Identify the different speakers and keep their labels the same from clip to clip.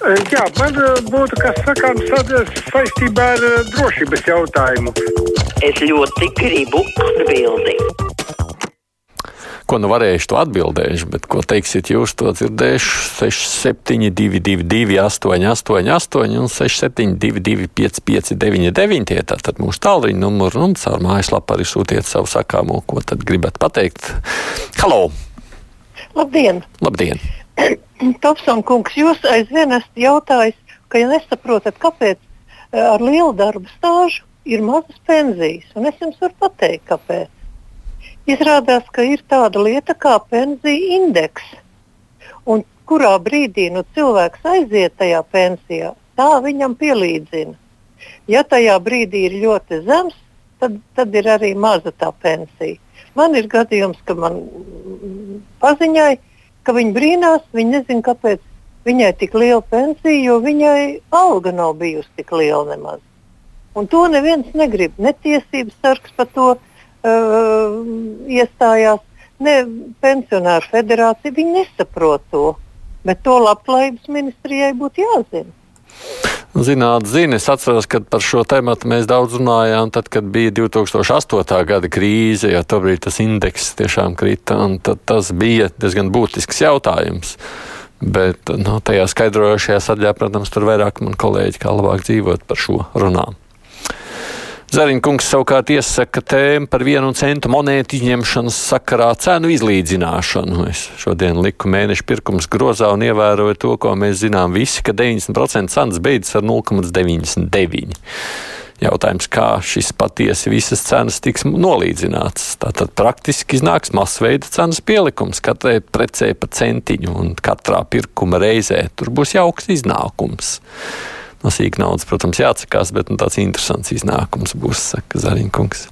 Speaker 1: Jā, man eh, būtu kas sakāms sad- saistībā ar eh, drošības jautājumu.
Speaker 2: Es ļoti gribu atbildēt.
Speaker 3: Ko nu varēšu to atbildēšu, bet ko teiksiet jūs to dzirdēšu? 6722, 888, un 672, 559, tie tātad mūsu tālruņa numuri, un caur mājaslapu arī sūtiet savu sakāmo, ko tad gribat pateikt. Halo!
Speaker 4: Labdien!
Speaker 3: Labdien!
Speaker 4: Topson kungs, jūs aizvien esat jautājis, ka ja nesaprotat, kāpēc eh, ar lielu darba stāžu ir mazas pensijas. Un es jums varu pateikt, kāpēc. Izrādās, ka ir tāda lieta kā pensiju indeks. Un kurā brīdī nu, cilvēks aiziet tajā pensijā, tā viņam pielīdzina. Ja tajā brīdī ir ļoti zems, tad, tad ir arī maza tā pensija. Man ir gadījums, ka man mm, paziņai, ka viņa brīnās, viņa nezina, kāpēc viņai tik liela pensija, jo viņai alga nav bijusi tik liela nemaz. Un to neviens negrib. Ne tiesības sargs par to uh, iestājās, ne pensionāru federācija. Viņi nesaprot to. Bet to labklājības ministrijai būtu jāzina.
Speaker 3: Zināt, zini, es atceros, ka par šo tēmu mēs daudz runājām, tad, kad bija 2008. gada krīze, jo tobrīd tas indeks tiešām krita, un tas bija diezgan būtisks jautājums. Bet no, nu, tajā skaidrojošajā sadaļā, protams, tur vairāk man kolēģi kā labāk dzīvot par šo runām. Zariņkungs savukārt iesaka tēmu par vienu centu monētu izņemšanas sakarā cenu izlīdzināšanu. Es šodien liku mēnešu pirkums grozā un ievēroju to, ko mēs zinām visi, ka 90% cenas beidzas ar 0,99. Jautājums, kā šis patiesi visas cenas tiks nolīdzināts. Tātad praktiski iznāks masveida cenas pielikums katrai precē pa centiņu un katrā pirkuma reizē tur būs jauks iznākums. No sīk naudas, protams, jāatsakās, bet nu, tāds interesants iznākums būs, saka Zariņkungs.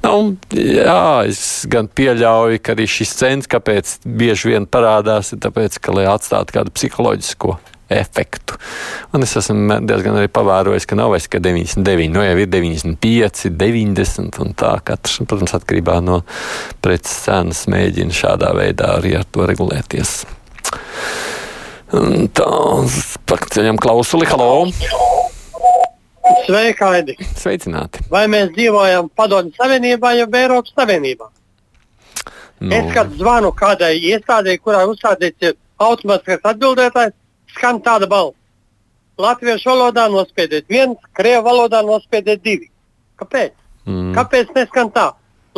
Speaker 3: Nu, jā, es gan pieļauju, ka arī šis cents, kāpēc bieži vien parādās, ir tāpēc, ka, lai atstātu kādu psiholoģisko efektu. Un es esmu diezgan arī pavērojis, ka nav vairs tikai 99, no jau ir 95, 90 un tā. Katrs, protams, atkarībā no preces cenas mēģina šādā veidā arī ar to regulēties. Tā, pakaļam klausuli, halo!
Speaker 5: Sveiki, Aidi!
Speaker 3: Sveicināti!
Speaker 5: Vai mēs dzīvojam Padomju Savienībā, jau Eiropas Savienībā? No. Es, kad zvanu kādai iestādē, kurā uzstādīts automātiskais atbildētājs, skan tāda balss. Latviešu valodā nospiediet viens, krievu valodā nospiediet divi. Kāpēc? Mm. Kāpēc neskan tā?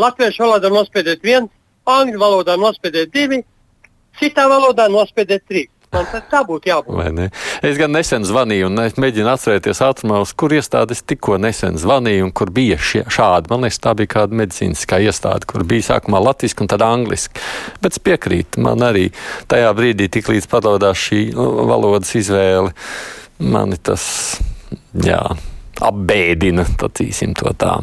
Speaker 5: Latviešu valodā nospiediet viens, angļu valodā nospiediet divi, citā valodā nospiediet trīs. Man tā būtu jābūt.
Speaker 3: Es gan nesen zvanīju, un mēģinu atcerēties ātrumā, uz kur iestādes tikko nesen zvanīju, un kur bija šie, šādi. Man liekas, tā bija kāda medicīniskā iestāde, kur bija sākumā latviešu un tad angliski. Bet es piekrītu, man arī tajā brīdī, tik līdz parodās šī nu, valodas izvēle, mani tas jā, apbēdina, tacīsim to tā.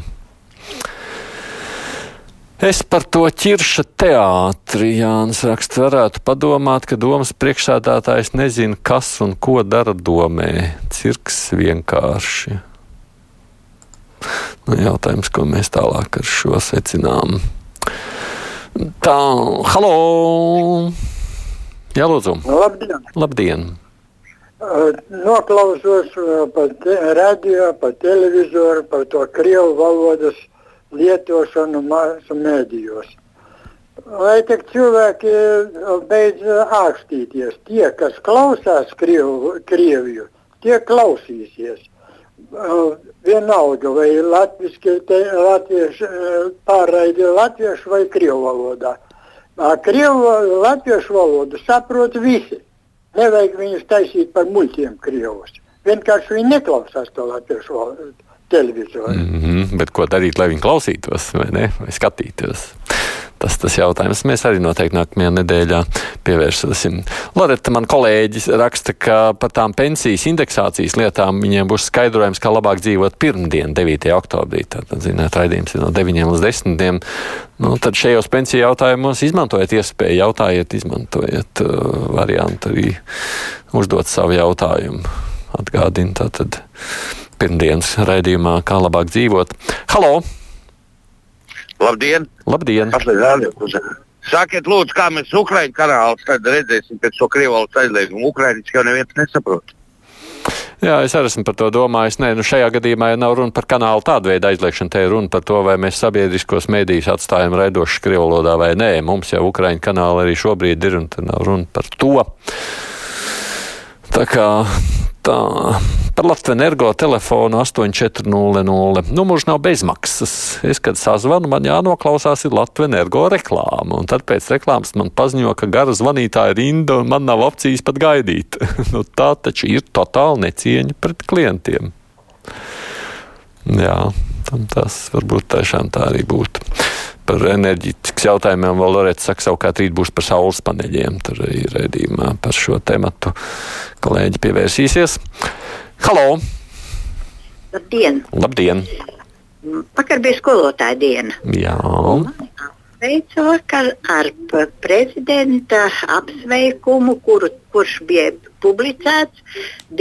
Speaker 3: Es par to ķirša teātri, Jānis raksta, varētu padomāt, ka domas priekšsādātājs nezina, kas un ko dara domē. Cirks vienkārši. Nu, jautājums, ko mēs tālāk ar šo secinām. Tā, halo! Jā, lūdzu.
Speaker 6: Labdien!
Speaker 3: Labdien.
Speaker 6: Uh, noklausos uh, pa te, radio, pa televizoru, par to krievu valodas lietošanu masu mēdījos. Lai tik cilvēki eh, beidz eh, ākstīties, tie, kas klausās Krievu, Krieviju, tie klausīsies. Uh, vienalga, vai latviski, te, latviešu, pārraidi latviešu vai krievu valodā. Uh, krievu, latviešu valodu saprot visi. Nevajag viņus taisīt par muļķiem krievus. Vienkārši viņi neklausās to latviešu valodu televizoru.
Speaker 3: Mm -hmm, bet ko darīt, lai viņi klausītos vai, ne, vai skatītos? Tas tas jautājums. Mēs arī noteikti nākamajā nedēļā pievērsīsim. Loreta, man kolēģis raksta, ka par tām pensijas indeksācijas lietām viņiem būs skaidrojums, kā labāk dzīvot pirmdien, 9. oktobrī. Tātad, zināt, raidījums ir no 9 līdz 10. Nu, tad šajos pensiju jautājumos izmantojiet iespēju, jautājiet, izmantojiet uh, variantu arī uzdot savu jautājumu. Atgādini tātad pirmdienas raidījumā, kā labāk dzīvot. Halo!
Speaker 7: Labdien!
Speaker 3: Labdien.
Speaker 7: Sakiet, lūdzu, kā mēs Ukraiņu kanālus redzēsim pēc šo krievu valodas aizliegumu. Ukraiņas jau neviens nesaprot.
Speaker 3: Jā, es arī esmu par to domājis. Nē, nu šajā gadījumā jau nav runa par kanālu tādu veidu aizliekšanu, te ir runa par to, vai mēs sabiedriskos medijus atstājam raidoši krievlodā vai nē. Mums jau Ukraiņu kanāli arī šobrīd ir, un tur nav runa par to. Tā kā tā. Par Latviju energo telefonu 8400. Numurs nav bezmaksas. Es, kad sazvanu, man jānoklausās ir Latviju energo reklāma. Un tad pēc reklāmas man paziņo, ka gara zvanītāja rinda un man nav opcijas pat gaidīt. nu, tā taču ir totāla necieņa pret klientiem. Jā, tas varbūt tiešām tā arī būtu par enerģētikas jautājumiem vēl Lorēta saka, savukārt rīt būs par saules paneļiem. Tur arī redzījumā par šo tematu kolēģi pievērsīsies. Halo!
Speaker 8: Labdien!
Speaker 3: Labdien!
Speaker 8: Vakar bija skolotāja diena.
Speaker 3: Jā.
Speaker 8: Sveicu vakar ar prezidenta apsveikumu, kuru, kurš bija publicēts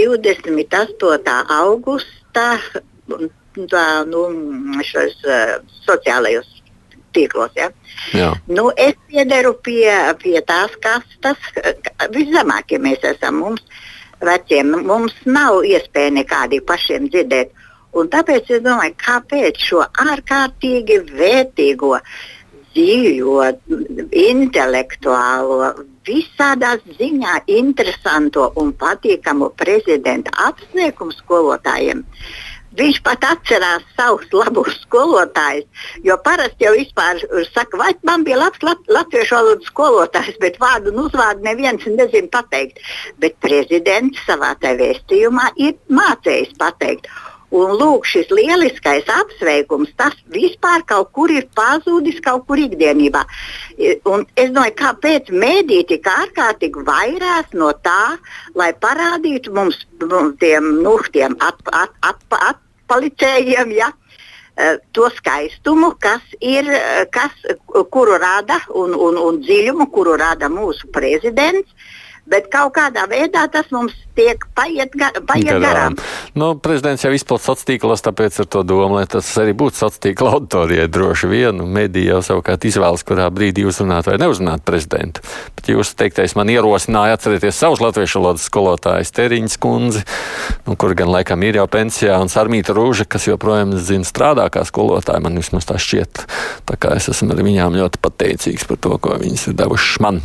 Speaker 8: 28. augustā tā, nu, šos, uh, sociālajos tīklos. Ja? Jā. Nu, es piederu pie, pie tās kastes, viszemākie mēs esam. Mums, veciem, mums nav iespēja nekādi pašiem dzirdēt. Un tāpēc es domāju, kāpēc šo ārkārtīgi vērtīgo, dziļo, intelektuālo, visādā ziņā interesanto un patīkamu prezidenta apsveikumu skolotājiem. Uh, Viņš pat atcerās savus labus skolotājus. Jo parasti jau vispār saka, vai man bija labs lat latviešu valodas skolotājs, bet vārdu un uzvārdu neviens nezina pateikt. Bet prezidents savā vēstījumā ir mācējis pateikt. Un lūk, šis lieliskais apsveikums, tas vispār kaut kur ir pazudis kaut kur ikdienībā. Un es domāju, kāpēc mēdī tik ārkārtīgi vairās no tā, lai parādītu mums, mums tiem, nu, tiem at, at, at, at, atpalicējiem, ja, e, to skaistumu, kas ir, e, kas, kuru rada un, un, un dziļumu, kuru rada mūsu prezidents bet kaut kādā veidā tas mums tiek paiet, gar, paiet garām. garām.
Speaker 3: Nu, prezidents jau izplatīja sociālos tīklos, tāpēc ar to domu, lai tas arī būtu sociālā tīkla auditorijai droši vien. Medija jau savukārt izvēlas, kurā brīdī uzrunāt vai neuzrunāt prezidentu. Bet jūs teiktais man ierosināja atcerieties savus latviešu valodas skolotājus, Teriņas kundzi, nu, kur gan laikam ir jau pensijā, un Sarmīta Rūža, kas joprojām zina strādā kā skolotāja, man vismaz tā šķiet. Tā kā es esmu ar viņām ļoti pateicīgs par to, ko viņas ir devušas man.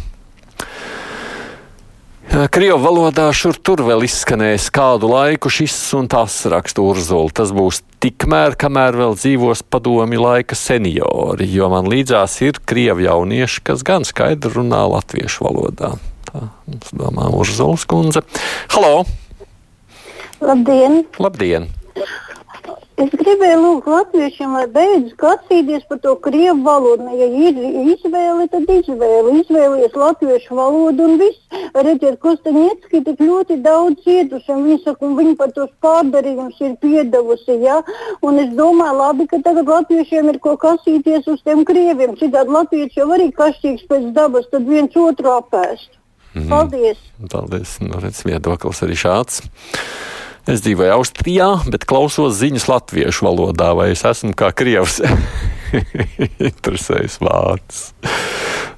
Speaker 3: Krievu valodā šur tur vēl izskanēs kādu laiku šis un tas raksta Urzula. Tas būs tikmēr, kamēr vēl dzīvos padomi laika seniori, jo man līdzās ir krievu jaunieši, kas gan skaidri runā latviešu valodā. Tā mums domā Urzulas kundze. Halo!
Speaker 9: Labdien!
Speaker 3: Labdien!
Speaker 9: Es gribēju lūgt latviešiem, lai beidz klausīties par to krievu valodu. Ja ir izvēle, tad izvēle. Izvēlies latviešu valodu un viss. Redziet, Kostaņiecki tik ļoti daudz cietuši, un viņi saka, un viņi par tos pārdarījumus ir piedevusi. Ja? Un es domāju, labi, ka tagad latviešiem ir ko kasīties uz tiem krieviem. Citādi latvieši jau arī kašķīgs pēc dabas, tad viens otru apēst. Mm. Paldies!
Speaker 3: Paldies! Nu, redz, viedoklis arī šāds. Es dzīvoju Austrijā, bet klausos ziņas latviešu valodā, vai es esmu kā krievs. Interesēs vārds.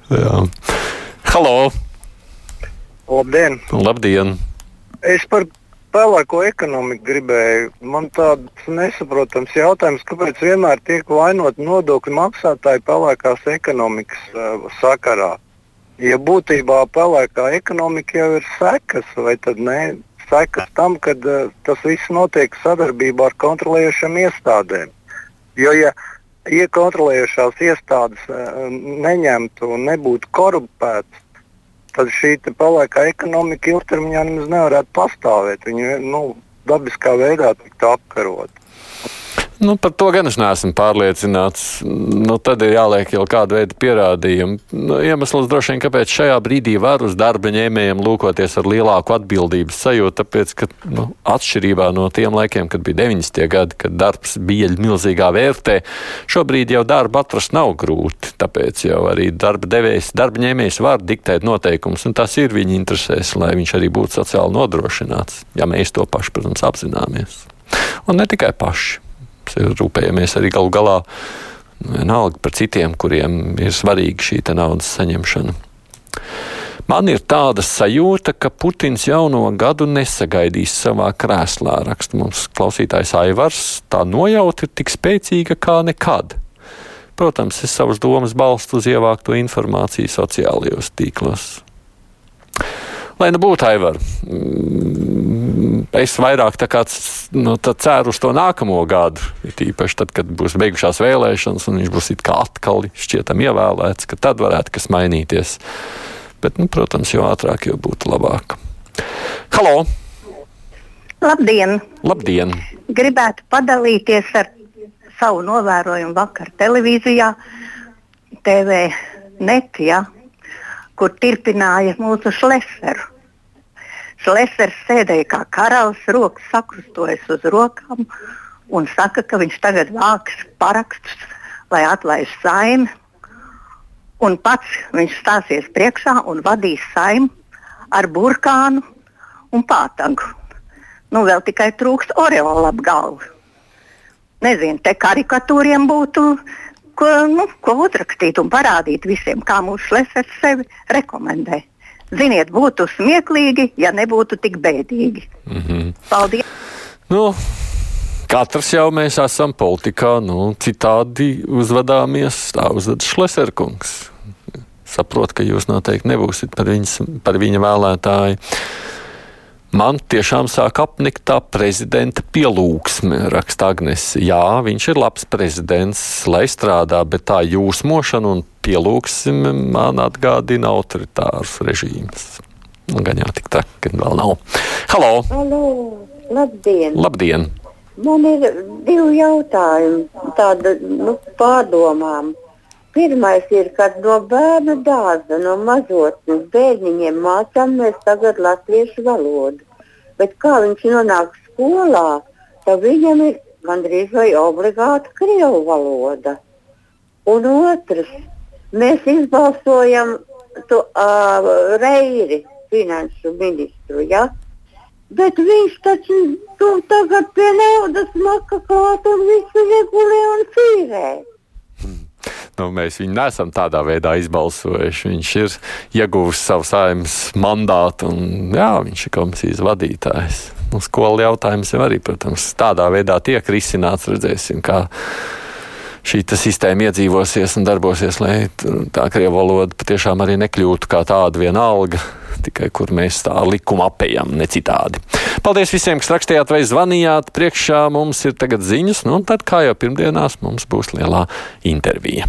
Speaker 3: Jā. Halo!
Speaker 10: Labdien!
Speaker 3: Labdien!
Speaker 10: Es par pelēko ekonomiku gribēju. Man tāds nesaprotams jautājums, kāpēc vienmēr tiek vainot nodokļu maksātāji pelēkās ekonomikas uh, sakarā. Ja būtībā pelēkā ekonomika jau ir sekas, vai tad ne? Sekas tam, ka uh, eh, tas viss notiek sadarbībā ar kontrolējušām iestādēm. Jo, ja iekontrolējušās iestādes uh, neņemtu un nebūtu korumpētas, tad šī paliekā ekonomika ilgtermiņā nemaz nevarētu pastāvēt. Viņa nu, dabiskā veidā tiktu apkarota.
Speaker 3: Nu, par to gan es neesmu pārliecināts. Nu, tad ir jāliek jau kāda veida pierādījumi. Nu, iemesls droši vien, kāpēc šajā brīdī var uz darba ņēmējiem lūkoties ar lielāku atbildības sajūtu, tāpēc, ka nu, atšķirībā no tiem laikiem, kad bija 90. gadi, kad darbs bija milzīgā vērtē, šobrīd jau darbu atrast nav grūti. Tāpēc jau arī darba devējs, darba ņēmējs var diktēt noteikumus, un tas ir viņa interesēs, lai viņš arī būtu sociāli nodrošināts, ja mēs to paši, protams, apzināmies. Un ne tikai paši rūpējamies arī galu galā vienalga par citiem, kuriem ir svarīga šī naudas saņemšana. Man ir tāda sajūta, ka Putins jauno gadu nesagaidīs savā krēslā, raksta mums klausītājs Aivars. Tā nojauta ir tik spēcīga kā nekad. Protams, es savas domas balstu uz ievākto informāciju sociālajos tīklos. Lai nu būtu Aivar, mm, es vairāk kā, nu, ceru uz to nākamo gadu. Tīpaši tad, kad būs beigušās vēlēšanas un viņš būs atkal šķietam ievēlēts, ka tad varētu kas mainīties. Bet, nu, protams, jo ātrāk, jo būtu labāk. Halo!
Speaker 11: Labdien!
Speaker 3: Labdien!
Speaker 11: Gribētu padalīties ar savu novērojumu vakar televīzijā, TV net, ja, kur turpināja mūsu šleferu. Šlefers sēdēja kā karalis, rokas sakrustojas uz rokām un saka, ka viņš tagad vāks parakstus, lai atlaistu saimi. Un pats viņš stāsies priekšā un vadīs saimi ar burkānu un pātagu. Nu, vēl tikai trūkst oreola ap galvu. Nezinu, te karikatūriem būtu ko, nu, ko uzrakstīt un parādīt visiem, kā mūsu šlefers sevi rekomendē. Ziniet, būtu smieklīgi, ja nebūtu tik bēdīgi. Mm -hmm. Paldies!
Speaker 3: Nu. Katrs jau mēs esam politikā, nu, citādi uzvedāmies, tā uzvedas Šleserkungs. Saprotu, ka jūs noteikti nebūsiet par, viņas, par viņa vēlētāju. Man tiešām sāk apnikt tā prezidenta pielūgsme, raksta Agnese. Jā, viņš ir labs prezidents, lai strādā, bet tā jūsmošana un pielūgsme man atgādina autoritārus režīmus. Nu, gan jau tik tā, ka vēl nav. Halo!
Speaker 12: Halo. Labdien!
Speaker 3: Labdien!
Speaker 12: Man ir divi jautājumi, tāda nu, pārdomām. Pirmais ir, kad no bērna dārza, no mazotnes bērniņiem mācāmies tagad latviešu valodu. Bet kā viņš nonāk skolā, tad viņam ir gandrīz vai obligāti krievu valoda. Un otrs, mēs izbalsojam to uh, Reiri, finanšu ministru. Ja? Bet viņš taču tu tagad pie naudas maka klāt un visu regulē un cīrē.
Speaker 3: Nu, mēs viņu nesam tādā veidā izbalsojuši. Viņš ir ieguvis savu saimnes mandātu, un jā, viņš ir komisijas vadītājs. Nu, skolu jautājums jau arī, protams, tādā veidā tiek risināts. Redzēsim, kā šī sistēma iedzīvosies un darbosies, lai tā krievu valoda patiešām arī nekļūtu kā tāda vienalga, tikai kur mēs tā likumu apējam, ne citādi. Paldies visiem, kas rakstījāt vai zvanījāt. Priekšā mums ir tagad ziņas, nu un tad, kā jau pirmdienās, mums būs lielā intervija.